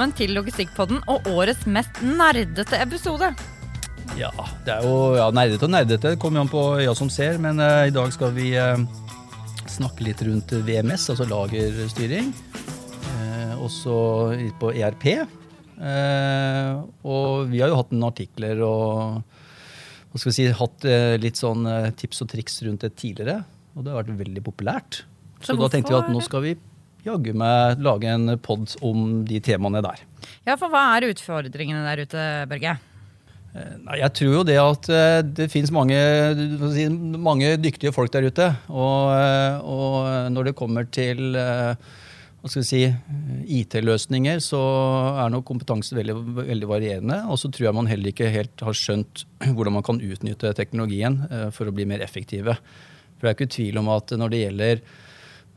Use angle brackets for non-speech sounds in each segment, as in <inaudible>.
velkommen til Logistikkpodden og årets mest nerdete episode. Ja, det er jo ja, nerdete og nerdete. Det kommer jo an på øya som ser. Men uh, i dag skal vi uh, snakke litt rundt VMS, altså lagerstyring. Eh, også litt på ERP. Og vi har jo hatt noen artikler og hva skal vi si, hatt litt sånn tips og triks rundt det tidligere. Og det har vært veldig populært. Så, Så da tenkte vi at nå skal vi jaggu meg lage en pod om de temaene der. Ja, for hva er utfordringene der ute, Børge? Nei, Jeg tror jo det at eh, det finnes mange, mange dyktige folk der ute. Og, eh, og når det kommer til eh, hva skal vi si, IT-løsninger, så er nok kompetanse veldig, veldig varierende. Og så tror jeg man heller ikke helt har skjønt <clears throat> hvordan man kan utnytte teknologien eh, for å bli mer effektive. For det er ikke tvil om at når det gjelder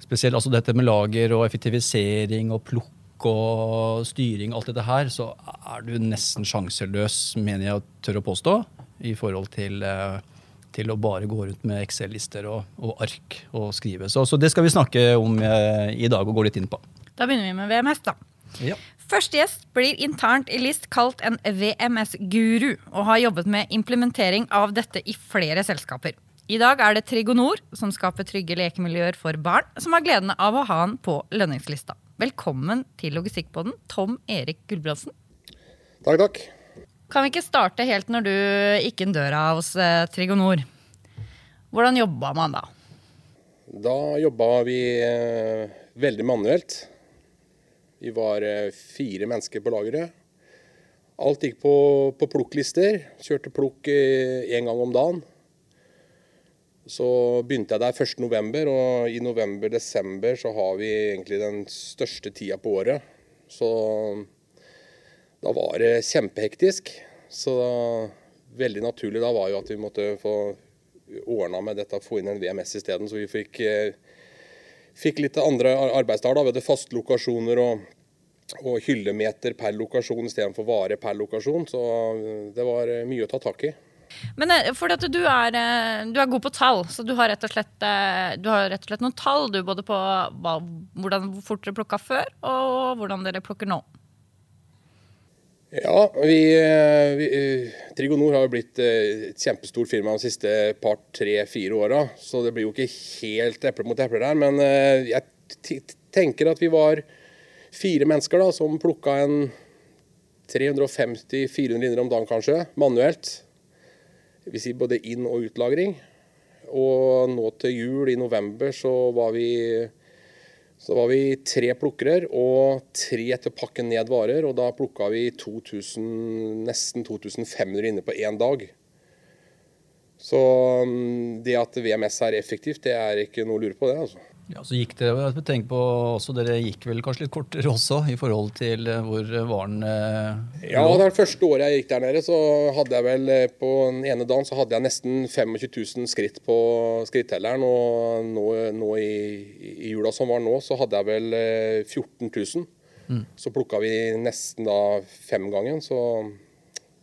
spesielt altså dette med lager og effektivisering og plukk og styring, alt dette her, så er du nesten sjanseløs, mener jeg tør å påstå, i forhold til, eh, til å bare gå rundt med Excel-lister og, og ark og skrive. Så, så det skal vi snakke om eh, i dag og gå litt inn på. Da begynner vi med VMS, da. Ja. Første gjest blir internt i LIST kalt en VMS-guru, og har jobbet med implementering av dette i flere selskaper. I dag er det Trigonor, som skaper trygge lekemiljøer for barn, som har gleden av å ha han på lønningslista. Velkommen til Logistikkpodden, Tom Erik Gulbrandsen. Takk, takk. Kan vi ikke starte helt når du gikk inn døra hos eh, Trigonor? Hvordan jobba man da? Da jobba vi eh, veldig manuelt. Vi var eh, fire mennesker på lageret. Alt gikk på, på plukklister. Kjørte plukk én gang om dagen. Så begynte jeg der 1.11, og i november-desember så har vi egentlig den største tida på året. Så da var det kjempehektisk. Så da, veldig naturlig da var jo at vi måtte få ordna med dette, få inn en VMS isteden. Så vi fikk, eh, fikk litt andre ar- arbeidsdager. da, Vi hadde fastlokasjoner og, og hyllemeter per lokasjon istedenfor vare per lokasjon. Så eh, det var eh, mye å ta tak i. Men eh, fordi at du er, eh, du er god på tall, så du har rett og slett, eh, rett og slett noen tall du, både på hva, hvordan, hvor fort dere plukka før, og hvordan dere plukker nå. Ja, vi, vi eh, Trigonor har jo blitt et kjempestort firma de siste par, tre, fire åra. Så det blir jo ikke helt eple mot eple der. Men jeg tenker at vi var fire mennesker da, som plukka en 350-400 linjer om dagen kanskje, manuelt. Vil si både inn- og utlagring. Og nå til jul i november så var vi så var vi tre plukkere og tre til å pakke ned varer. Og da plukka vi 2000, nesten 2500 inne på én dag. Så mm, det at VMS er effektivt, det er ikke noe å lure på, det. altså. Ja, så gikk jeg tenker på også, dere gikk vel kanskje litt kortere også, i forhold til eh, hvor varen eh, Ja, det første året jeg gikk der nede, så hadde jeg vel eh, på den ene dagen så hadde jeg nesten 25 000 skritt på skrittelleren. Og nå, nå i, i jula som var nå, så hadde jeg vel eh, 14 000. Så plukka vi nesten da femgangen. Så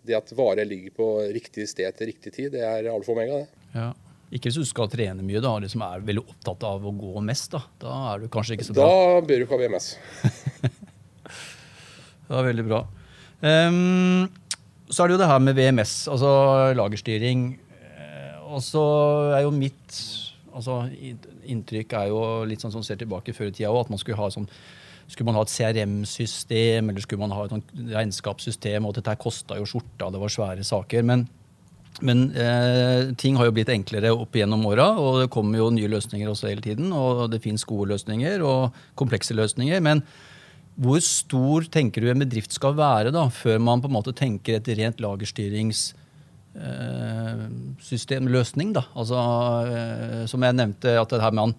det at varer ligger på riktig sted til riktig tid, det er alfa og omega, det. Ja. Ikke hvis du skal trene mye, da, liksom er veldig opptatt av å gå mest. Da Da er du kanskje ikke så bra. Da bør du ikke ha VMS. <laughs> Det var veldig bra. Um, så er det jo det her med VMS, altså lagerstyring. Eh, Og så er jo mitt altså, inntrykk er jo litt sånn som ser tilbake før i tida også, at man skulle ha sånn skulle man ha et CRM-system eller skulle man ha et regnskapssystem? og Dette kosta jo skjorta, det var svære saker. Men, men eh, ting har jo blitt enklere opp gjennom åra, og det kommer jo nye løsninger også hele tiden. Og det fins gode løsninger og komplekse løsninger. men hvor stor tenker du en bedrift skal være da, før man på en måte tenker et rent lagerstyringssystemløsning? Eh? Altså, eh, som jeg nevnte, at det her med han,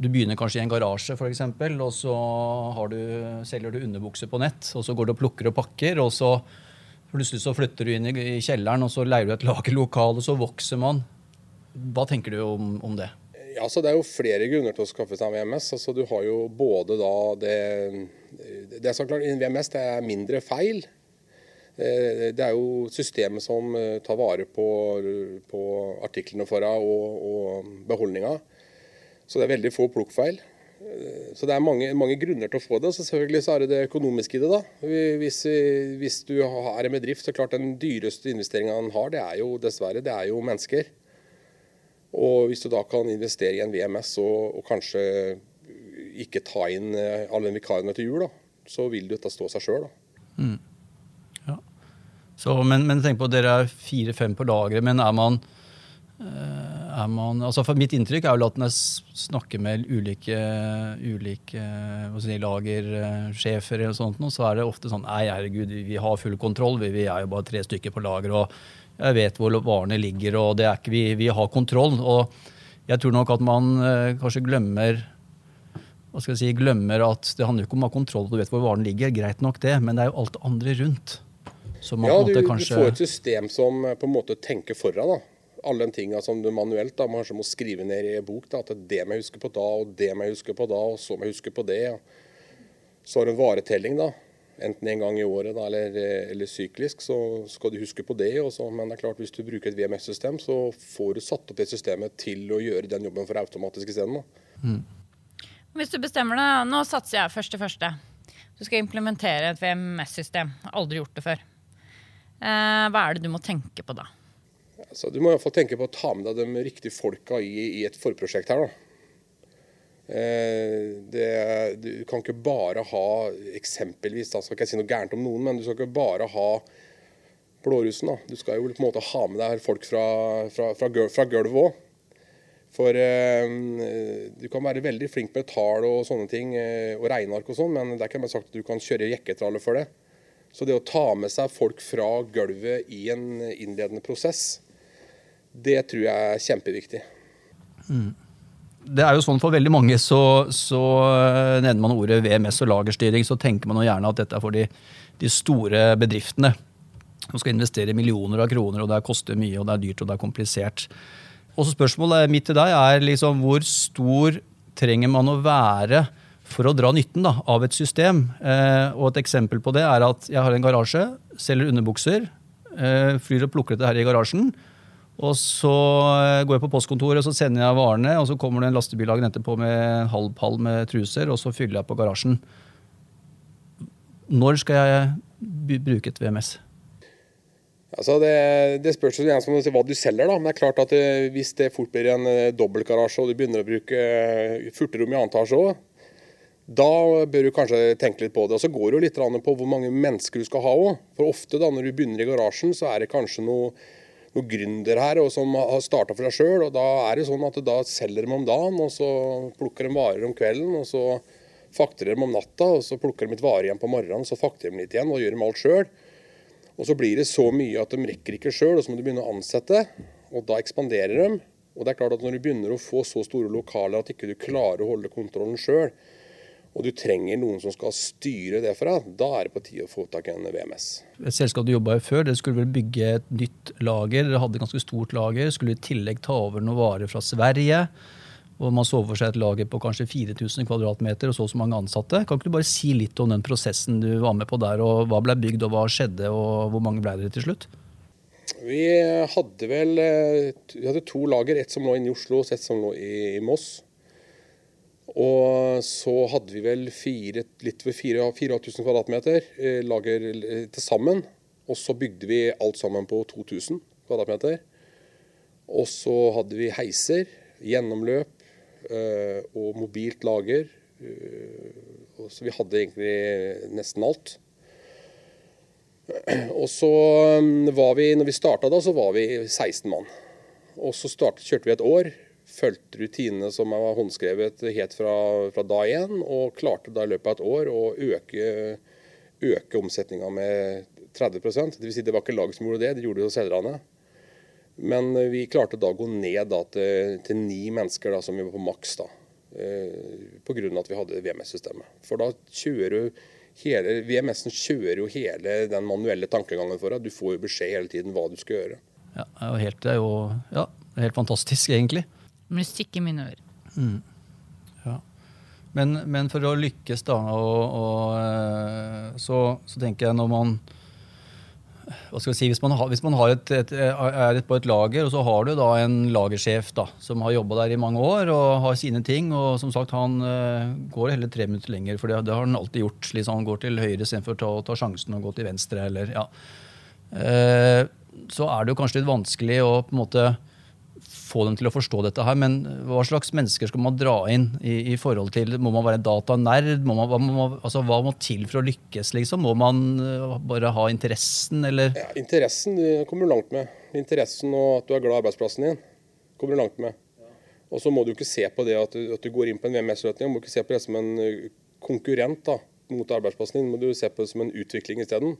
du begynner kanskje i en garasje, eksempel, og så du, selger du underbukser på nett, og så går du og plukker og pakker, og så plutselig så flytter du inn i, kjelleren, og så leier du et lagerlokal, og så vokser man. Hva tenker du om, om det? Ja, så Det er jo flere grunner til å skaffe seg en VMS. Altså, du har jo både da det, det er så klart, VMS det er mindre feil. Eh, Det er jo systemet som eh, tar vare på, på artiklene for deg og, og beholdninga. Så det er veldig få plukkfeil. Så det er mange, mange, grunner til å få det. Så selvfølgelig så er det det økonomiske i det. da. Hvis, hvis du er en bedrift, så klart den dyreste investeringa en har, det er jo dessverre det er jo mennesker. Og hvis du da kan investere i en VMS og, og kanskje ikke ta inn eh, alle vikarene til jul, da, så vil dette stå seg sjøl. Mm. Ja. Men, men tenk på at dere er fire-fem på lageret, men er man Eh, man, altså for Mitt inntrykk er jo at jeg snakker med ulike, ulike si, lagersjefer, eller sånt, så er det ofte sånn Nei, herregud, vi har full kontroll. Vi, vi, er jo bare tre stykker på lager, og jeg vet hvor varene ligger. og det er ikke, vi, vi har kontroll. og Jeg tror nok at man eh, kanskje glemmer hva skal jeg si, glemmer at det handler ikke om å ha kontroll, du vet hvor varen ligger. Greit nok det, men det er jo alt det andre rundt. ja, du, kanskje... du får et system som eh, på en måte tenker foran. da alle de tingene som du manuelt da, kanskje må skrive ned i bok. Da, at det må jeg huske på da, og det må jeg huske på da, og så må jeg huske på det. Ja. Så har du en varetelling, da. Enten en gang i året da, eller, eller, syklisk, så skal du huske på det. Også. Men det er klart, hvis du bruker et VMS-system, så får du satt opp det systemet til å gjøre den jobben for automatisk isteden. Mm. Hvis du bestemmer deg, nå satser jeg først til første. Du skal implementere et VMS-system. Aldri gjort det før. Eh, hva er det du må tenke på da? Så du må i hvert fall tenke på å ta med deg de riktige folka i, i et forprosjekt her. Eh, det, du kan ikke bare ha eksempelvis, da skal ikke jeg si noe gærent om noen, men du skal ikke bare ha blårussen. Da. Du skal jo på en måte ha med deg folk fra, fra, fra, fra gulvet òg. For eh, du kan være veldig flink med tall og sånne ting, eh, og regneark og sånn, men det er ikke bare sagt at du kan kjøre jekketraller for det. Så det å ta med seg folk fra gulvet i en innledende prosess, det tror jeg er kjempeviktig. Mm. Det er jo sånn For veldig mange så, så eh, nevner man ordet VMS og lagerstyring, så tenker man gjerne at dette er for de, de store bedriftene som skal investere millioner av kroner, og det koster mye, og det er dyrt og det er komplisert. Og så Spørsmålet mitt til deg er liksom hvor stor trenger man å være for å dra nytten da, av et system? Eh, og Et eksempel på det er at jeg har en garasje, selger underbukser, eh, flyr og plukker dette her i garasjen. Og så eh, går jeg på postkontoret og så sender jeg varene, og så kommer det en lastebil dagen etterpå med halv pall med truser, og så fyller jeg på garasjen. Når skal jeg bruke et VMS? Altså det, det spørs jo igjen hva du selger. da, men det er klart at det, Hvis det fort blir en eh, dobbeltgarasje og du begynner å bruke furterom i annen etasje òg, da bør du kanskje tenke litt på det. Og Så går det jo litt på hvor mange mennesker du skal ha òg. For ofte da når du begynner i garasjen, så er det kanskje noe noen gründer her og som har starta for seg sjøl. Da er det sånn at da selger de om dagen, og så plukker de varer om kvelden. og så fakter de om natta, og så plukker de litt varer igjen på morgenen, så fakter de litt igjen og gjør de alt sjøl. Og så blir det så mye at de rekker ikke sjøl, og så må du begynne å ansette. Og da ekspanderer de. Og det er klart at når du begynner å få så store lokaler at ikke du klarer å holde kontrollen sjøl, og du trenger noen som skal styre det for deg, da er det på tide å få tak i en VMS. Et selskap du jobba i før, det skulle vel bygge et nytt lager. Dere hadde et ganske stort lager. Skulle i tillegg ta over noen varer fra Sverige. Og man så for seg et lager på kanskje 4000 kvadratmeter og så så mange ansatte. Kan ikke du bare si litt om den prosessen du var med på der, og hva ble bygd, og hva skjedde, og hvor mange ble dere til slutt? Vi hadde vel eh, vi hadde to lager, et som lå inne i Oslo og et som lå i Moss. Og så hadde vi vel fire, litt over 4000 kvadratmeter eh, lager eh, til sammen. Og så bygde vi alt sammen på 2000 kvadratmeter. Og så hadde vi heiser, gjennomløp eh, og mobilt lager. Så vi hadde egentlig nesten alt. <clears throat> Og så mm, var vi, når vi starta da, så var vi 16 mann. Og så startet, kjørte vi et år fulgte rutinene som var håndskrevet helt fra, fra da én, og klarte da i løpet av et år å øke, øke omsetninga med 30% Det vil si det var ikke laget som gjorde det, det gjorde jo selgerne. Men vi klarte da å gå ned da til, til ni mennesker da, som vi var på maks. da, eh, Pga. at vi hadde VMS-systemet. For da kjører jo hele, VMS-en kjører jo hele den manuelle tankegangen for deg. Du får jo beskjed hele tiden hva du skal gjøre. Ja, det er jo helt, det er jo, ja, helt fantastisk, egentlig. Musikk i mine ører. Mm. Ja. Men, men, for å lykkes, da, og, og, eh, så, så, tenker jeg når man hva skal jeg si, Hvis man, har, hvis man et, et, er på et lager, og så har du da en lagersjef da, som har jobba der i mange år og har sine ting, og som sagt, han uh, går heller tre minutter lenger, for det, det har han alltid gjort. Liksom, han går til høyre istedenfor å ta, ta sjansen og gå til venstre. eller ja. Uh, så er det jo kanskje litt vanskelig å på en måte få dem til å forstå dette her, men hva slags mennesker skal man dra inn i, i forhold til Må man være datanerd? Må man, må, altså, hva må til for å lykkes, liksom? Må man uh, bare ha interessen, eller? Ja, interessen kommer du langt med. Interessen og at du er glad i arbeidsplassen din, kommer du langt med. Og så må du ikke se på det at du, at du går inn på en VMS-løsning, må ikke se på det som en uh, konkurrent da, mot arbeidsplassen din, må du se på det som en utvikling isteden.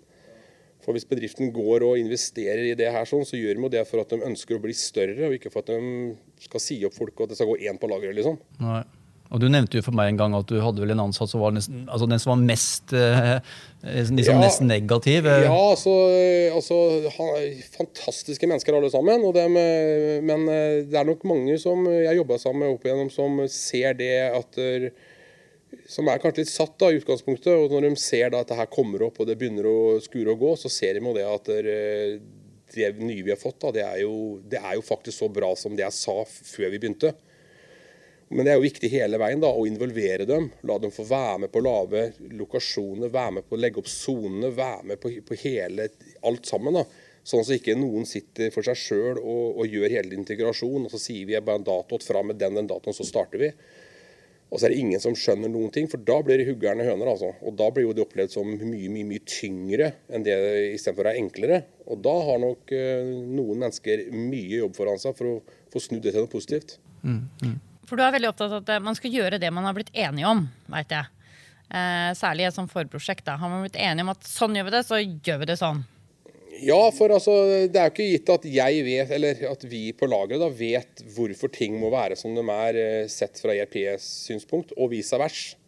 For Hvis bedriften går og investerer i det her, sånn, så gjør de det for at de ønsker å bli større, og ikke for at de skal si opp folk og at det skal gå én på lageret. liksom. Nei. Og Du nevnte jo for meg en gang at du hadde vel en ansatt som var nesten, altså den som var mest, eh, liksom ja, nesten negativ. Ja, altså, altså Fantastiske mennesker alle sammen. Dem, men eh, det er nok mange som jeg jobba sammen med opp igjennom, som ser det at som er kanskje litt satt da, i utgangspunktet. og Når de ser da at det her kommer opp og det begynner å skure og gå, så ser de jo det at det nye vi har fått, da, det er, jo, det er jo faktisk så bra som det jeg sa før vi begynte. Men det er jo viktig hele veien da, å involvere dem. La dem få være med på å lage lokasjoner, være med på å legge opp sonene, være med på, på, hele, alt sammen. da. Sånn at ikke noen sitter for seg sjøl og, og, gjør hele integrasjon, og så sier vi bare en dato fra med den den datoen, så starter vi. Og så er det ingen som skjønner noen ting, for da blir det huggerne høner. altså. Og da blir jo det opplevd som mye mye, mye tyngre enn det istedenfor å være enklere. Og da har nok uh, noen mennesker mye jobb foran seg for å få snudd det til noe positivt. Mm, mm. For du er veldig opptatt av at man skal gjøre det man har blitt enige om, veit jeg. Eh, særlig i et sånt forprosjekt. da. Har man blitt enige om at sånn gjør vi det, så gjør vi det sånn. Ja, for altså, det er jo ikke gitt at jeg vet, eller at vi på lageret vet hvorfor ting må være som de er eh, sett fra ERPs synspunkt, og vice versa.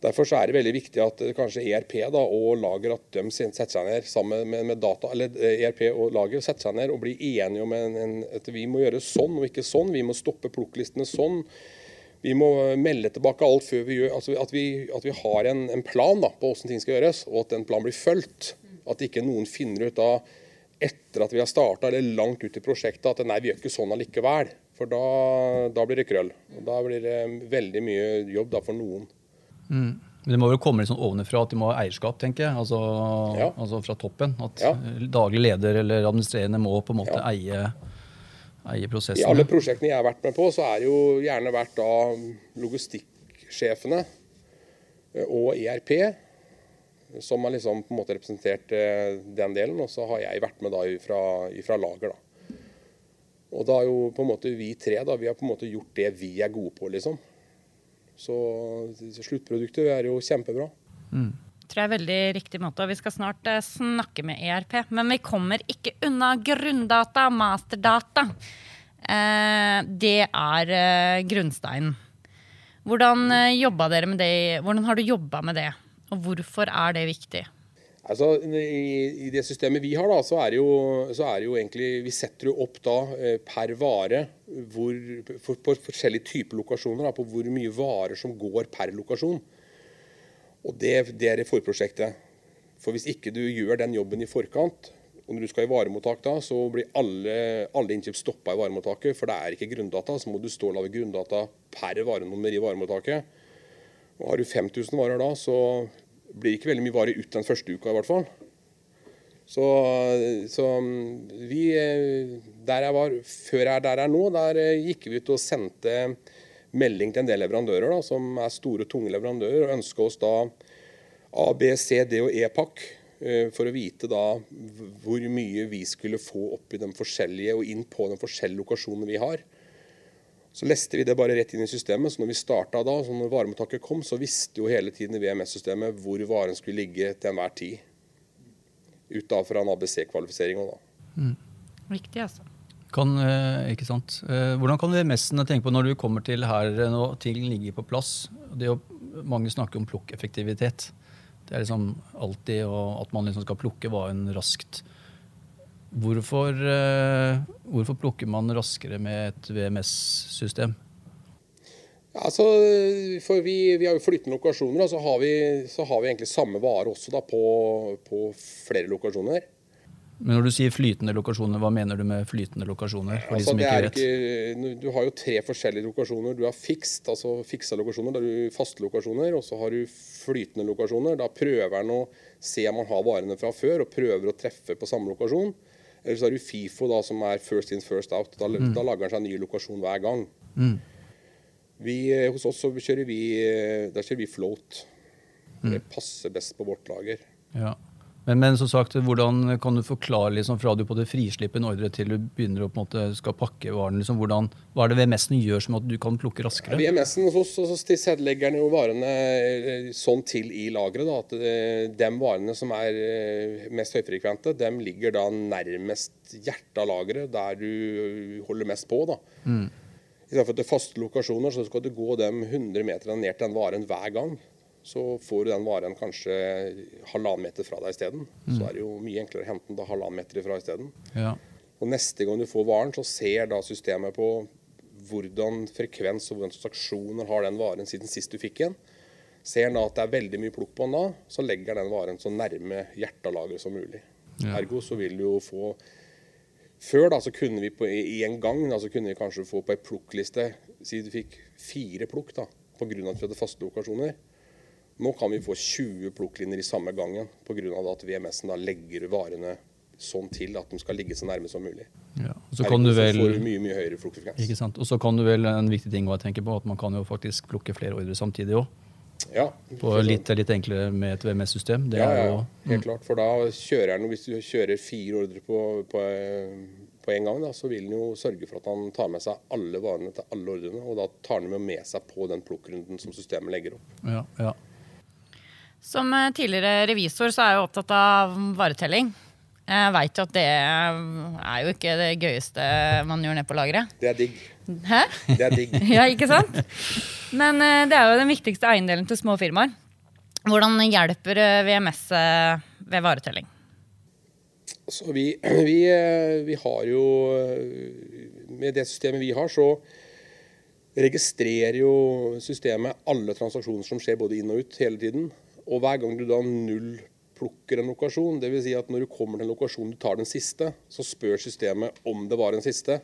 Derfor så er det veldig viktig at eh, kanskje ERP da, og lager at de setter seg ned sammen med, med data, eller ERP eh, e og lager setter seg ned og blir enige om en, en, at vi må gjøre sånn og ikke sånn. Vi må stoppe plukklistene sånn. Vi må melde tilbake alt før vi gjør altså At vi, at vi har en, en plan da, på hvordan ting skal gjøres, og at den planen blir fulgt. At ikke noen finner ut da, etter at vi har starta, eller langt ut i prosjektet, at nei, vi gjør ikke sånn allikevel. For da, da blir det krøll. Og da blir det veldig mye jobb da, for noen. Mm. Men det må vel komme litt sånn ovenfra at de må ha eierskap, tenker jeg. Altså, ja. altså fra toppen. At ja. daglig leder eller administrerende må på en måte ja. eie, eie prosessen. I alle prosjektene jeg har vært med på, så er det jo gjerne vært da logistikksjefene og ERP som har liksom på en måte representert eh, den delen. Og så har jeg vært med da fra, fra lager. da. Og da er jo på en måte vi tre da, vi har på en måte gjort det vi er gode på, liksom. Så sluttproduktet er jo kjempebra. Mm. Tror jeg er veldig riktig måte. og Vi skal snart eh, snakke med ERP. Men vi kommer ikke unna grunndata, masterdata. Eh, det er eh, grunnsteinen. Hvordan, eh, dere med det? Hvordan har du jobba med det? Og hvorfor er det viktig? Altså, i, det systemet vi har, da, så er, jo, så er det jo egentlig Vi setter jo opp da eh, per vare hvor, for, på forskjellige typer lokasjoner. Da, på hvor mye varer som går per lokasjon. Og det, det er i forprosjektet. For hvis ikke du gjør den jobben i forkant, og når du skal i varemottak da, så blir alle, alle innkjøp stoppa i varemottaket, for det er ikke grunndata. Så må du stå og lage grunndata per varenummer i varemottaket. Og har du 5000 varer da, så blir det ikke veldig mye varer ut den første uka i hvert fall. Så, så vi Der jeg var før jeg er der jeg er nå, der gikk vi ut og sendte melding til en del leverandører da, som er store, tunge leverandører, og ønska oss da A, B, C, D og E-pakk eh, for å vite da hvor mye vi skulle få opp i de forskjellige og inn på de forskjellige lokasjonene vi har. Så leste vi det bare rett inn i systemet. Så når vi starta da, så når varemottaket kom, så visste jo hele tiden i VMS-systemet hvor varen skulle ligge til enhver tid. Ut da fra en ABC-kvalifisering òg, da. Mm. Riktig, altså. Kan, eh, ikke sant? Eh, hvordan kan VMS-ene tenke på når du kommer til her når ting ligger på plass? Det å, mange snakker om plukkeffektivitet. Det er liksom alltid at man liksom skal plukke varen raskt. Hvorfor, uh, hvorfor plukker man raskere med et VMS-system? Altså, for vi, vi har jo flyttende lokasjoner, og så har vi, så har vi egentlig samme vare også da, på, på, flere lokasjoner. Men når du sier flytende lokasjoner, hva mener du med flytende lokasjoner? for de Altså, som ikke vet? ikke, du har jo tre forskjellige lokasjoner. Du har fikst, altså fiksa lokasjoner, da har du faste lokasjoner. Og så har du flytende lokasjoner. Da prøver en å se om man har varene fra før, og prøver å treffe på samme lokasjon. Eller så har du FIFO, da, som er first in, first out. Da, da lager han seg en ny lokasjon hver gang. Vi, eh, hos oss så kjører vi, eh, der kjører vi float. Det passer best på vårt lager. Ja. Men, men som sagt, hvordan kan du forklare liksom, fra du på det frislippet en ordre til du begynner å på en måte skal pakke varen? Liksom, hvordan, hva er det VMS-en gjør som at du kan plukke raskere? VMS-en hos oss så tilrettelegger den jo varene eh, sånn til i lageret at eh, de varene som er eh, mest høyfrekvente, de ligger da nærmest hjertet av lageret, der du holder mest på. da. Istedenfor til faste lokasjoner, så skal du gå de 100 meterne ned til den varen hver gang. Så får du den varen kanskje halvannen meter fra deg isteden. Så er det jo mye enklere å hente den da halvannen meter ifra isteden. Ja. Og neste gang du får varen, så ser da systemet på hvordan frekvens og hvordan transaksjoner har den varen siden sist du fikk den. Ser en da at det er veldig mye plukk på den da, så legger den varen så nærme hjertelageret som mulig. Ja. Ergo så vil du jo få Før da så kunne vi på, i en gang da, så kunne vi kanskje få på ei plukkliste Si du fikk fire plukk da, pga. at vi hadde faste lokasjoner. Nå kan vi få 20 plukklinjer i samme gangen pga. at VMS-en legger varene sånn til at de skal ligge så nærme som mulig. Ja. Og så kan du vel... så får du mye, mye høyere fluktfrekvens. ikke sant? Og så kan du vel en viktig ting å tenke på, at man kan jo faktisk plukke flere ordre samtidig òg. Ja, På litt, litt enklere med et VMS-system. Ja, ja, ja, helt mm. klart. For da kjører han, hvis du kjører fire ordre på, på, på en gang, da, så vil han jo sørge for at han tar med seg alle varene til alle ordrene. Og da tar han med, med seg på den plukkrunden som systemet legger opp. ja, ja. Som eh, tidligere revisor så er jeg opptatt av varetelling. Jeg veit jo at det er jo ikke det gøyeste man gjør ned på lageret. Det er digg. Hæ? Det er digg. <laughs> Ja, ikke sant? Men eh, det er jo den viktigste eiendelen til små firmaer. Hvordan hjelper eh, VMS ved varetelling? Så vi, <clears throat> vi, vi har jo Med det systemet vi har, så registrerer jo systemet alle transaksjoner som skjer både inn og ut hele tiden. Og hver gang du da null plukker en lokasjon, dvs. Si at når du kommer til en lokasjon du tar den siste, så spør systemet om det var den siste.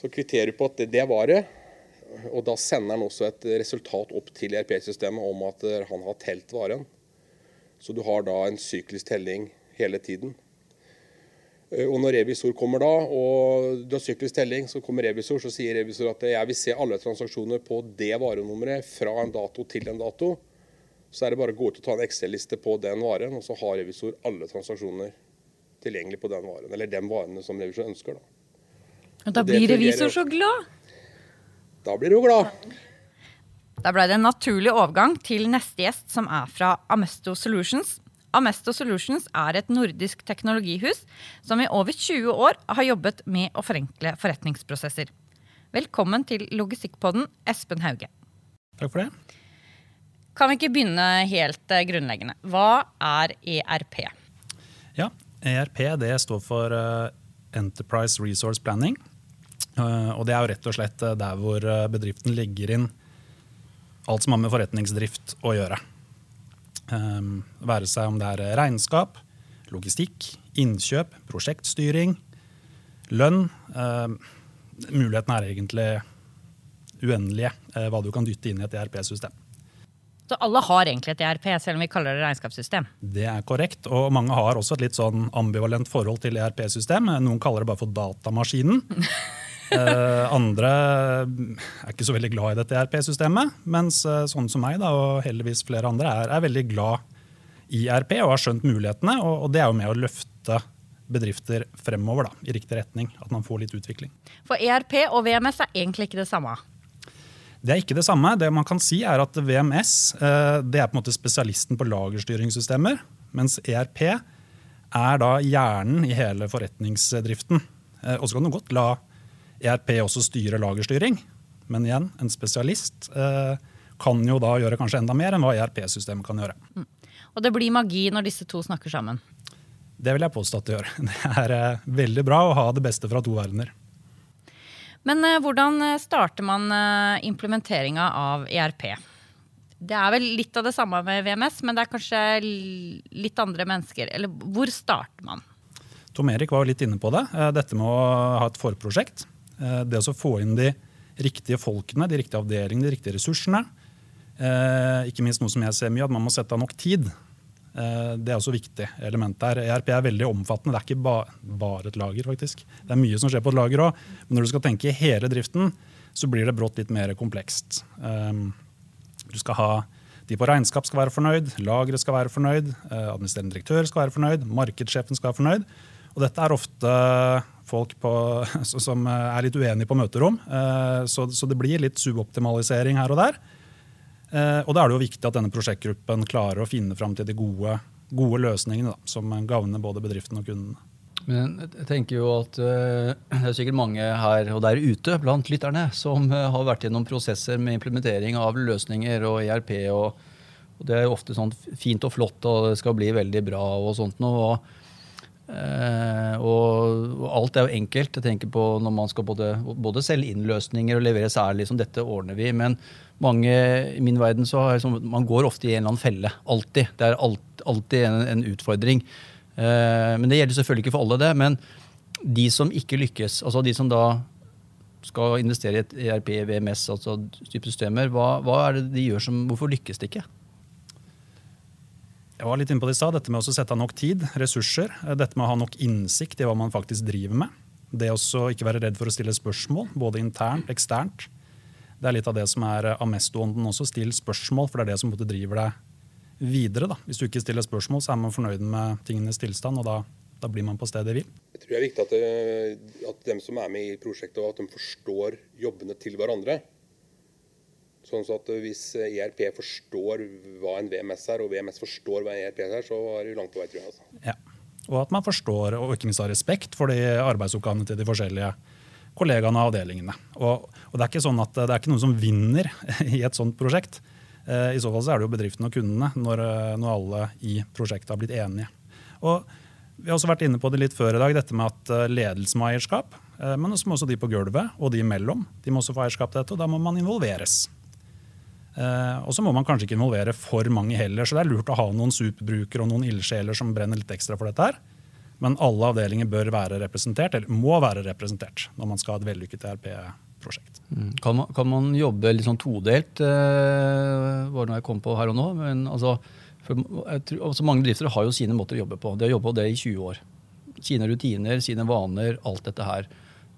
Så kvitterer du på at det, det var det. Og da sender han også et resultat opp til ERP-systemet om at eh, han har telt varen. Så du har da en syklisk telling hele tiden. Eh, Og når revisor kommer da, og du har syklisk telling, så kommer revisor, så sier revisor at jeg vil se alle transaksjoner på det varenummeret fra en dato til en dato. Så er det bare å gå ut og ta en Excel-liste på den varen, og så har revisor alle transaksjoner tilgjengelig på den varen. Eller de varene som revisor ønsker. Da Og da blir revisor så glad. Da blir du glad. Da ble det en naturlig overgang til neste gjest, som er fra Amesto Solutions. Amesto Solutions er et nordisk teknologihus som i over 20 år har jobbet med å forenkle forretningsprosesser. Velkommen til Logistikkpodden, Espen Hauge. Takk for det. Kan vi ikke begynne helt eh, grunnleggende? Hva er ERP? Ja, ERP det står for eh, Enterprise Resource Planning. Eh, og det er jo rett og slett der hvor bedriften legger inn alt som har med forretningsdrift å gjøre. Um, være seg om det er regnskap, logistikk, innkjøp, prosjektstyring, lønn. Um, mulighetene er egentlig uendelige hva du kan dytte inn i et ERP-system. Så alle har egentlig et ERP, selv om vi kaller det regnskapssystem. Det er korrekt, og mange har også et litt sånn ambivalent forhold til ERP-system. Noen kaller det bare for datamaskinen. <laughs> Eh, andre er ikke så veldig glad i dette ERP-systemet, mens eh, sånn som meg da, og heldigvis flere andre er, er veldig glad i ERP og har skjønt mulighetene. Og, og det er jo med å løfte bedrifter fremover da, i riktig retning. At man får litt utvikling. For ERP og VMS er egentlig ikke det samme. Det er ikke det samme. Det man kan si er at VMS eh, det er på en måte spesialisten på lagerstyringssystemer, mens ERP er da hjernen i hele forretningsdriften. Eh, Og så kan du godt la ERP også styre lagerstyring, men igjen, en spesialist eh, kan jo da gjøre kanskje enda mer enn hva ERP-systemet kan gjøre. Og det blir magi når disse to snakker sammen. Det vil jeg påstå at det gjør. <laughs> Det er veldig bra å ha det beste fra to verdener. Men eh, hvordan eh, starter man eh, implementeringa av ERP? Det er vel litt av det samme med VMS, men det er kanskje litt andre mennesker. Eller hvor starter man? Tom Erik var litt inne på det. Dette med å ha et forprosjekt. Det å få inn de riktige folkene, de riktige avdelingene, de riktige ressursene. Ikke minst noe som jeg ser mye, at man må sette av nok tid. Det er også viktig element der. ERP er veldig omfattende. Det er ikke ba bare et lager, faktisk. Det er mye som skjer på et lager òg. Men når du skal tenke i hele driften, så blir det brått litt mer komplekst. Du skal ha de på regnskap skal være fornøyd, lageret skal være fornøyd, administrerende direktør skal være fornøyd, markedssjefen skal være fornøyd. Og dette er ofte folk på, <laughs> som er litt uenige på møterom, eh, så, det blir litt suboptimalisering her og der. Eh, og da er det jo viktig at denne prosjektgruppen klarer å finne fram til de gode, gode løsningene da, som gagner både bedriften og kundene. Men jeg tenker jo at uh, Det er sikkert mange her og der ute blant lytterne som uh, har vært gjennom prosesser med implementering av løsninger og ERP. Og, og Det er jo ofte sånn fint og flott og det skal bli veldig bra. og sånt noe, og Uh, og, og, alt er jo enkelt. Jeg tenker på når man skal både, både selge inn løsninger og levere særlig som dette ordner vi. Men mange, i min verden så har liksom, man går ofte i en eller annen felle. Alltid. Det er alt, alltid en, en utfordring. Eh, men det gjelder selvfølgelig ikke for alle, det. Men de som ikke lykkes, altså de som da skal investere i et ERP, VMS, altså type systemer, hva, hva er det de gjør som, hvorfor lykkes det ikke? Jeg var litt inne på det i stad, Dette med å sette av nok tid, ressurser. Eh, dette med å ha nok innsikt i hva man faktisk driver med. Det å ikke være redd for å stille spørsmål, både internt eksternt. Det er litt av det som er eh, Amesto-ånden også. Still spørsmål, for det er det som driver deg videre. Da. Hvis du ikke stiller spørsmål, så er man fornøyd med tingenes tilstand, og da, da blir man på stedet hvil. Jeg tror det er viktig at, det, eh, at dem som er med i prosjektet, at de forstår jobbene til hverandre. Sånn at Hvis ERP forstår hva en VMS er, og VMS forstår hva en ERP er, så er det langt på vei. tror jeg. Altså. Ja. Og at man forstår og ikke minst har respekt for de arbeidsoppgavene til de forskjellige kollegaene og avdelingene. Og, og, Det er ikke sånn at det er ikke noen som vinner <laughs> i et sånt prosjekt. Eh, I så fall så er det jo bedriften og kundene når, eh, når alle i prosjektet har blitt enige. Og Vi har også vært inne på det litt før i dag, dette med at eh, ledelse må ha eierskap. Men også også de på gulvet og de imellom de må også få eierskap til dette, og da må man involveres. Og så må man kanskje ikke involvere for mange heller, så det er lurt å ha noen superbrukere og noen ildsjeler som brenner litt ekstra for dette her. Men alle avdelinger bør være representert, eller må være representert når man skal ha et vellykket ERP-prosjekt. Mm. Kan, kan, man jobbe litt sånn todelt, eh, var det noe jeg kom på her og nå. men altså, for, tror, altså Mange bedrifter har jo sine måter å jobbe på. De har jobbet på det i 20 år. Sine rutiner, sine vaner, alt dette her.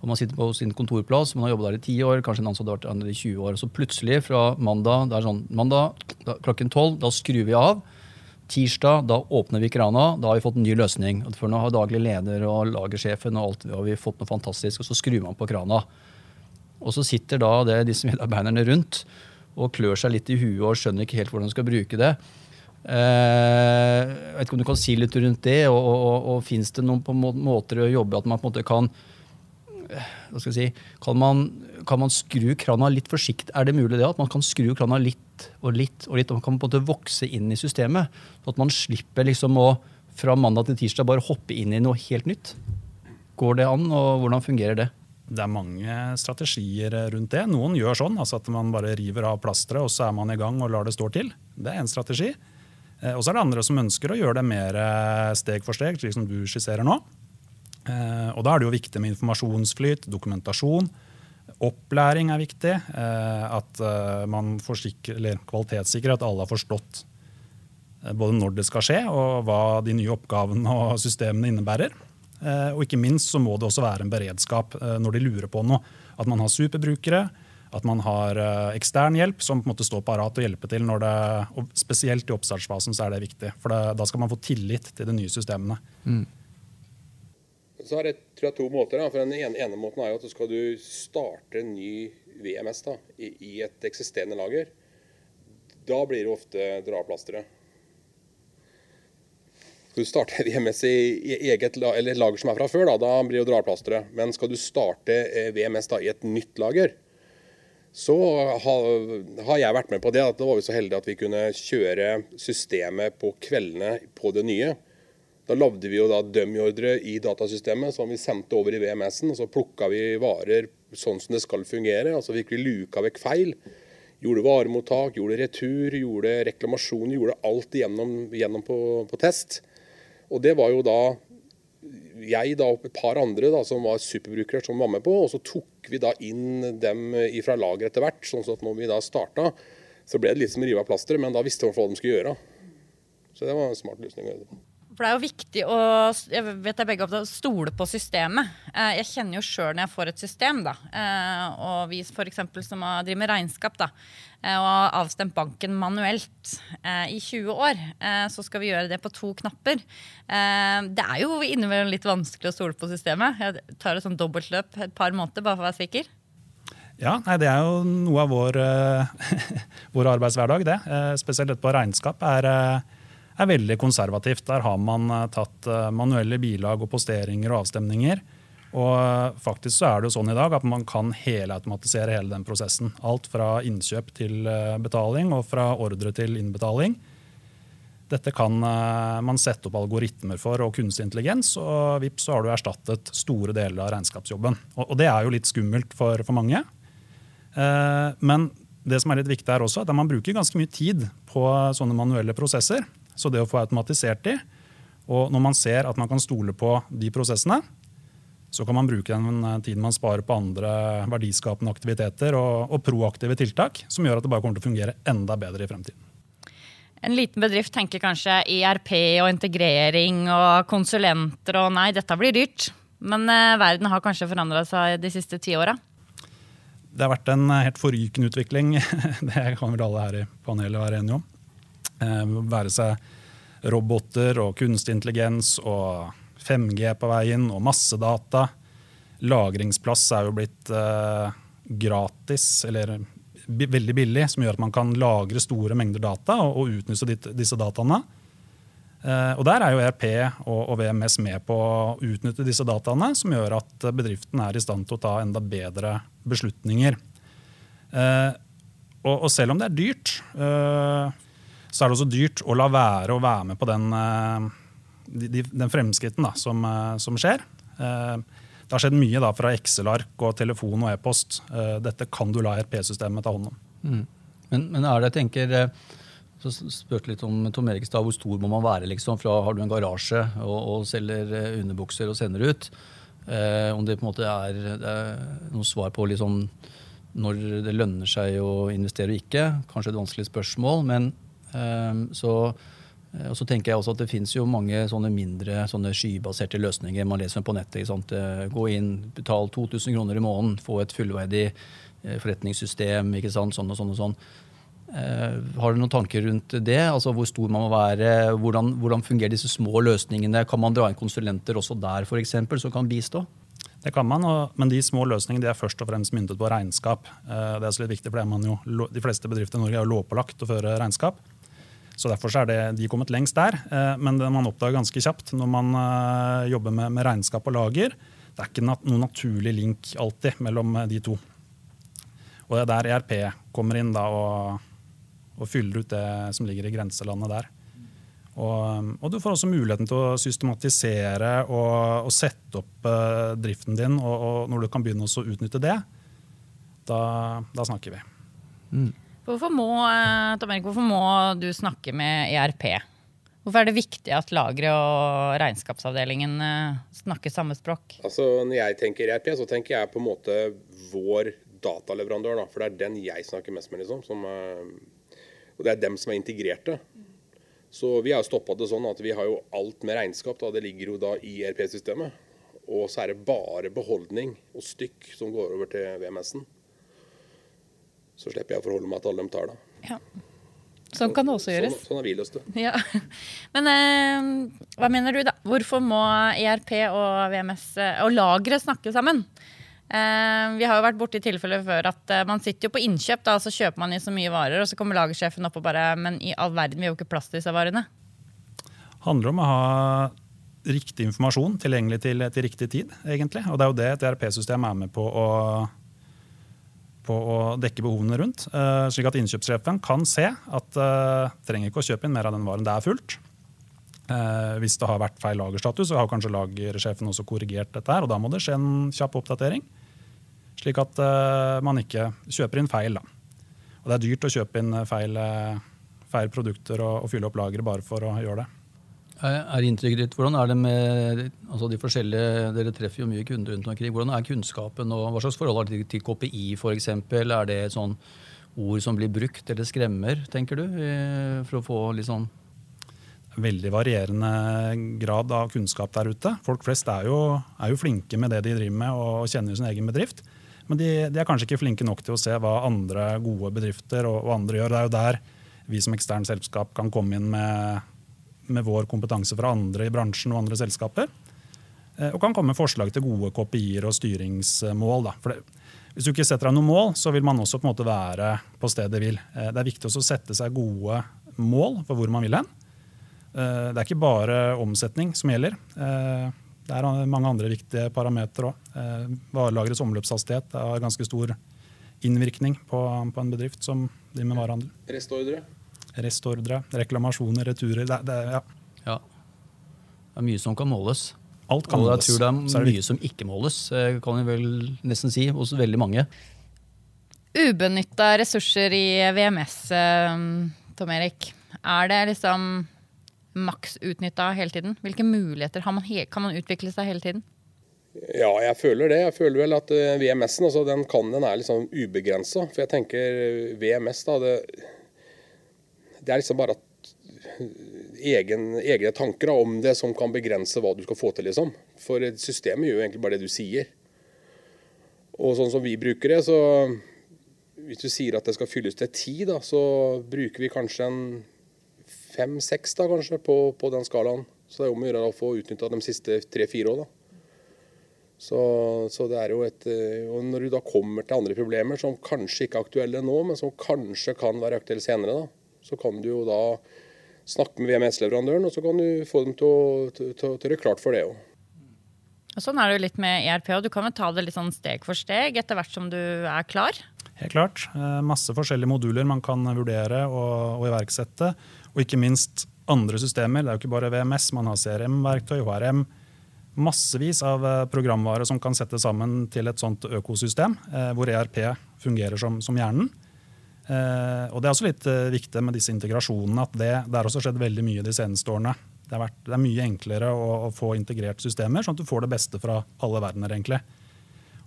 Og man sitter på sin kontorplass, man har jobbet der i ti år, kanskje en ansatt har vært der i 20 år. Og så plutselig, fra mandag, det er sånn, mandag klokken tolv, da skrur vi av. Tirsdag da åpner vi krana. Da har vi fått en ny løsning. For nå har daglig leder og lagersjefen og alt, har vi fått noe fantastisk, og så skrur man på krana. Og så sitter da det, disse medarbeiderne rundt og klør seg litt i huet og skjønner ikke helt hvordan de skal bruke det. Eh, jeg vet ikke om du kan si litt rundt det, og, og, og, og fins det noen måter å jobbe at man på en måte kan hva skal jeg si, kan man, kan man skru krana litt forsiktig? Er det mulig det at man kan skru krana litt og litt og litt, og man kan på en måte vokse inn i systemet? Så at man slipper liksom å fra mandag til tirsdag bare hoppe inn i noe helt nytt? Går det an, og hvordan fungerer det? Det er mange strategier rundt det. Noen gjør sånn, altså at man bare river av plasteret, og så er man i gang og lar det stå til. Det er en strategi. Eh, og så er det andre som ønsker å gjøre det mer steg for steg, slik som du skisserer nå. Eh, og Da er det jo viktig med informasjonsflyt, dokumentasjon. Opplæring er viktig. Eh, at eh, man kvalitetssikrer at alle har forstått både når det skal skje, og hva de nye oppgavene og systemene innebærer. Og ikke minst så må det også være en beredskap når de lurer på noe. At man har superbrukere, at man har ekstern hjelp som på en måte står parat og hjelper til. når det, og Spesielt i oppstartsfasen så er det viktig. For det, da skal man få tillit til de nye systemene. Mm. Så er det tror jeg, to måter. Da. For Den ene, ene, måten er jo at du skal du starte en ny VMS da, i, i, et eksisterende lager, da blir det ofte draplasteret. Skal du starte <laughs> VMS i, i eget eller lager som er fra før, da, da blir det draplasteret. Men skal du starte eh, VMS da, i et nytt lager, så har jeg vært med på det. at Da var vi så heldige at vi kunne kjøre systemet på kveldene på det nye. Da lagde vi jo da dummy-ordre i datasystemet som vi sendte over i VMS-en. og Så plukka vi varer sånn som det skal fungere. altså Fikk vi luka vekk feil. Gjorde varemottak, gjorde retur, gjorde reklamasjon, gjorde alt igjennom, igjennom på, på, test. Og det var jo da jeg da og et par andre da, som var superbrukere som var med på, og så tok vi da inn dem fra lageret etter hvert. sånn at når vi da starta, så ble det litt som å rive av plasteret, men da visste vi hva de skulle gjøre. Så det var en smart løsning. For det er jo viktig å jeg vet jeg begge stole på systemet. Eh, jeg kjenner jo sjøl når jeg får et system, da, eh, og vi for eksempel, som driver med regnskap, da, eh, og har avstemt banken manuelt i 20 år, så skal vi gjøre det på to knapper. Det er jo innimellom litt vanskelig å stole på systemet. Jeg tar et sånn dobbeltløp et par måneder bare for å være sikker. Ja, nei, Det er jo noe av vår, <laughs> vår arbeidshverdag, det. Spesielt dette på regnskap. er er veldig konservativt. Der har man eh, tatt eh, manuelle bilag og posteringer og avstemninger. Og eh, faktisk så er det jo sånn i dag at man kan helautomatisere hele den prosessen. Alt fra innkjøp til betaling og fra ordre til innbetaling. Dette kan man sette opp algoritmer for og kunstig intelligens, og vips så har du erstattet store deler av regnskapsjobben. Og det er jo litt skummelt for, for mange. Men det som er litt viktig er også, at man bruker ganske mye tid på sånne manuelle prosesser. Så det å få automatisert de, og når man ser at man kan stole på de prosessene, så kan man bruke den eh, tiden man sparer på andre verdiskapende aktiviteter og, og, proaktive tiltak, som gjør at det bare kommer til å fungere enda bedre i fremtiden. En liten bedrift tenker kanskje IRP og integrering og konsulenter og nei, dette blir dyrt. Men eh, verden har kanskje forandra seg de siste ti åra? Det har vært en helt forrykende utvikling. <laughs> Det kan vel alle her i panelet være enige om. Eh, være seg roboter og kunstig intelligens og 5G på veien og massedata. Lagringsplass er jo blitt eh, gratis, eller veldig billig, som gjør at man kan lagre store mengder data og, og utnytte disse dataene. Eh, og Der er jo ERP og, og, VMS med på å utnytte disse dataene, som gjør at bedriften er i stand til å ta enda bedre beslutninger. Eh, og, og, selv om det er dyrt, eh, så er det også dyrt å la være å være med på den, de, den fremskritten da, som, eh, som, skjer. Eh, det har skjedd mye da, fra Excel-ark og telefon og e-post. Dette kan du la RP-systemet ta hånd om. Mm. Men, men, er det, jeg tenker, så spurte litt om Tom Erikstad, Hvor stor må man være? liksom? Fra Har du en garasje og, og selger underbukser og sender ut? Eh, om det på en måte er, er noe svar på liksom, når det lønner seg å investere og ikke. Kanskje et vanskelig spørsmål, men så, eh, og så tenker jeg også at Det finnes jo mange sånne mindre sånne skybaserte løsninger. Man leser på nettet. Eh, gå inn, betal 2000 kroner i måneden, få et fullverdig eh, forretningssystem. ikke sant, sånn og sånn og sånn. Har du noen tanker rundt det? Altså Hvor stor man må være? Hvordan, hvordan fungerer disse små løsningene? Kan man dra inn konsulenter også der for eksempel, som kan bistå? Det kan man, men de små løsningene de er først og fremst myntet på regnskap. Det er så litt viktig, for jo, De fleste bedrifter i Norge er jo lovpålagt å føre regnskap. Så Derfor er det, de kommet lengst der. Eh, men det man oppdager ganske kjapt når man eh, jobber med, med regnskap og lager, det er ikke noen naturlig link alltid mellom eh, de to. Og det er der ERP kommer inn da, og, og, fyller ut det som ligger i grenselandet der. Og, og, du får også muligheten til å systematisere og, og sette opp uh, driften din. Og, når du kan begynne å utnytte det, da, da snakker vi. Mm. Hvorfor må, eh, Erik, hvorfor må du snakke med ERP? Hvorfor er det viktig at lageret og regnskapsavdelingen eh, snakker samme språk? Altså, Når jeg tenker ERP, så tenker jeg på en måte vår dataleverandør. Da, for det er den jeg snakker mest med. liksom. Som, og det er dem som er integrerte. Så vi har stoppa det sånn at vi har jo alt med regnskap. da, Det ligger jo da i ERP-systemet. Og så er det bare beholdning og stykk som går over til VMS-en. Så slipper jeg å forholde meg til alle de tallene. Ja. Sånn kan det også gjøres. Sånn, sånn har vi lyst til. Ja. <laughs> Men eh, hva mener du, da? Hvorfor må ERP og VMS eh, og lagre snakke sammen? Eh, vi har jo vært borti tilfeller før at eh, man sitter jo på innkjøp, da, og så kjøper man i så mye varer, og så kommer lagersjefen opp og bare Men i all verden, vi har jo ikke plass til disse varene. handler om å ha riktig informasjon tilgjengelig til, til riktig tid, egentlig. Og det er jo det et ERP-system er med på å på å dekke behovene rundt. Uh, slik at innkjøpssjefen kan se at uh, trenger ikke å kjøpe inn mer av den varen. Det er fullt. Uh, hvis det har vært feil lagerstatus, så har kanskje lagersjefen også korrigert dette. her, og Da må det skje en kjapp oppdatering, slik at man ikke kjøper inn feil. Og Det er dyrt å kjøpe inn feil, feil produkter og, og fylle opp lageret bare for å gjøre det. Er inntrykket ditt, Hvordan er det med altså de forskjellige, Dere treffer jo mye kunder rundt omkring. Hvordan er kunnskapen, og hva slags forhold har dere til KPI f.eks.? Er det et sånn ord som blir brukt eller skremmer, tenker du? For å få litt sånn Veldig varierende grad av kunnskap der ute. Folk flest er jo, er jo flinke med det de driver med og kjenner sin egen bedrift. Men de, de, er kanskje ikke flinke nok til å se hva andre gode bedrifter og, og andre gjør. Det er jo der vi som ekstern selskap kan komme inn med med vår kompetanse fra andre i bransjen og andre selskaper. Eh, og kan komme med forslag til gode KPI-er og styringsmål. Det, hvis du ikke setter deg noen mål, så vil man også på en måte være på stedet vil. Eh, det er viktig å sette seg gode mål for hvor man vil hen. Eh, det er ikke bare omsetning som gjelder. Det er mange andre viktige parametere òg. Varelagerets omløpshastighet har ganske stor innvirkning på, på en bedrift som driver med varehandel. Restordre? Restordre, reklamasjoner, returer. Det, det, ja. ja. det er mye som kan måles. Alt kan og måles. jeg tror det er, er mye som ikke måles, eh, kan jeg vel nesten si, hos veldig mange. Ubenytta ressurser i VMS, eh, Tom Erik. Er det liksom maks utnytta hele tiden? Hvilke muligheter man, kan man utvikle seg hele tiden? Ja, jeg føler det. Jeg føler vel at eh, VMS-en altså, den kan den er liksom ubegrensa. For jeg tenker VMS, da, det, det er liksom bare egen, egne tanker om det som kan begrense hva du skal få til, liksom. For systemet gjør jo egentlig bare det du sier. Og sånn som vi bruker det, så hvis du sier at det skal fylles til ti, da, så bruker vi kanskje en fem-seks da, kanskje på, på, den skalaen. Så det er om å gjøre å få utnytta de siste tre-fire åra. Så, så, det er jo et Og når du da kommer til andre problemer som kanskje ikke er aktuelle nå, men som kanskje kan være aktuelle senere, da, så kan du jo da snakke med VMS-leverandøren, og så kan du få dem til å, til, til, til gjøre klart for det òg. Sånn er det jo litt med ERP, og du kan vel ta det litt sånn steg for steg etter hvert som du er klar. Helt klart. Eh, masse forskjellige moduler man kan vurdere og, og iverksette. Og ikke minst andre systemer. Det er jo ikke bare VMS, man har CRM-verktøy, HRM. Massevis av eh, programvare som kan settes sammen til et sånt økosystem, eh, hvor ERP fungerer som, som hjernen. Eh, og Det er også litt eh, viktig med disse integrasjonene at det, det har også skjedd veldig mye de seneste årene. Det, vært, det er mye enklere å, å, få integrert systemer, sånn at du får det beste fra alle verdener. egentlig.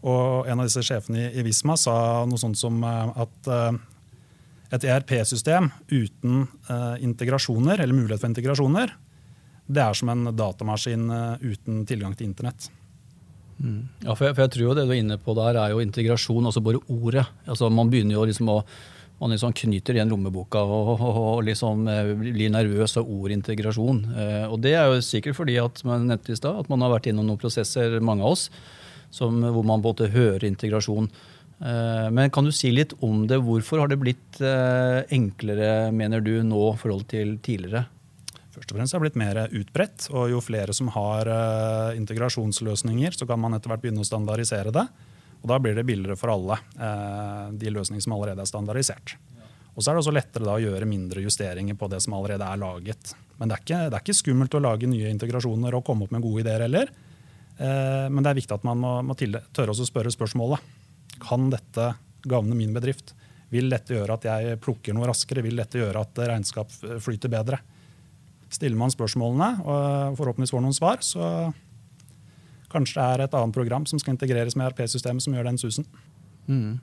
Og En av disse sjefene i, i Visma sa noe sånt som eh, at et ERP-system uten integrasjoner, eller mulighet for integrasjoner, det er som en datamaskin uten tilgang til internett. Mm. Ja, for jeg, for jeg, tror jo det du er inne på der, er jo integrasjon, altså bare ordet. Altså Man begynner jo liksom å man liksom knyter igjen lommeboka og, og, og liksom eh, blir nervøs av ordintegrasjon. Eh, og det er jo sikkert fordi at man, sted, at man har vært innom noen prosesser, mange av oss, som, hvor man både hører integrasjon. Eh, men kan du si litt om det? Hvorfor har det blitt enklere, mener du, nå i forhold til tidligere? Først og fremst har det blitt mer utbredt. og Jo flere som har integrasjonsløsninger, så kan man etter hvert begynne å standardisere det. Og Da blir det billigere for alle, eh, de løsningene som allerede er standardisert. Og så er det også lettere å gjøre mindre justeringer på det som allerede er laget. Men det er, ikke, det er ikke skummelt å lage nye integrasjoner og komme opp med gode ideer heller. Eh, men det er viktig at man må, må tørre å spørre spørsmålet. Kan dette gagne min bedrift? Vil dette gjøre at jeg plukker noe raskere? Vil dette gjøre at regnskap flyter bedre? Stiller man spørsmålene og forhåpentligvis får noen svar, så Kanskje det er et annet program som skal integreres med ERP-systemet som gjør den susen. Mm.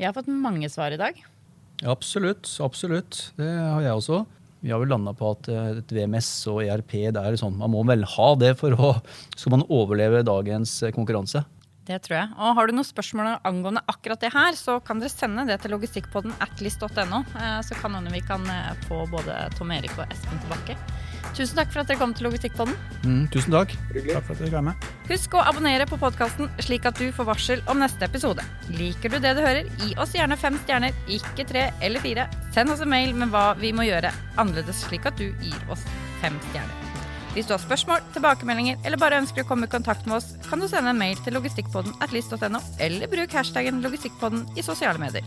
Jeg har fått mange svar i dag. Ja, absolutt. Absolutt. Det har jeg også. Vi har vel landa på at eh, et VMS og ERP det er sånn, man må vel ha det for å skal man overleve dagens eh, konkurranse. Det tror jeg. Og Har du noen spørsmål angående akkurat det her, så kan dere sende det til logistikkpodden atlist.no. Eh, så kan vi kan få både Tom Erik og Espen tilbake. Tusen takk for at dere kom til Logistikkpodden. Mm, tusen takk. Takk for at dere var med. Husk å abonnere på podkasten, slik at du får varsel om neste episode. Liker du det du hører, gi oss gjerne fem stjerner, ikke tre eller fire. Send oss en mail med hva vi må gjøre annerledes, slik at du gir oss fem stjerner. Hvis du har spørsmål, tilbakemeldinger eller bare ønsker å komme i kontakt med oss, kan du sende en mail til logistikkpodden at list.no, eller bruk hashtaggen logistikkpodden i sosiale medier.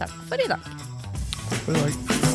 Takk for i dag. Takk for i dag.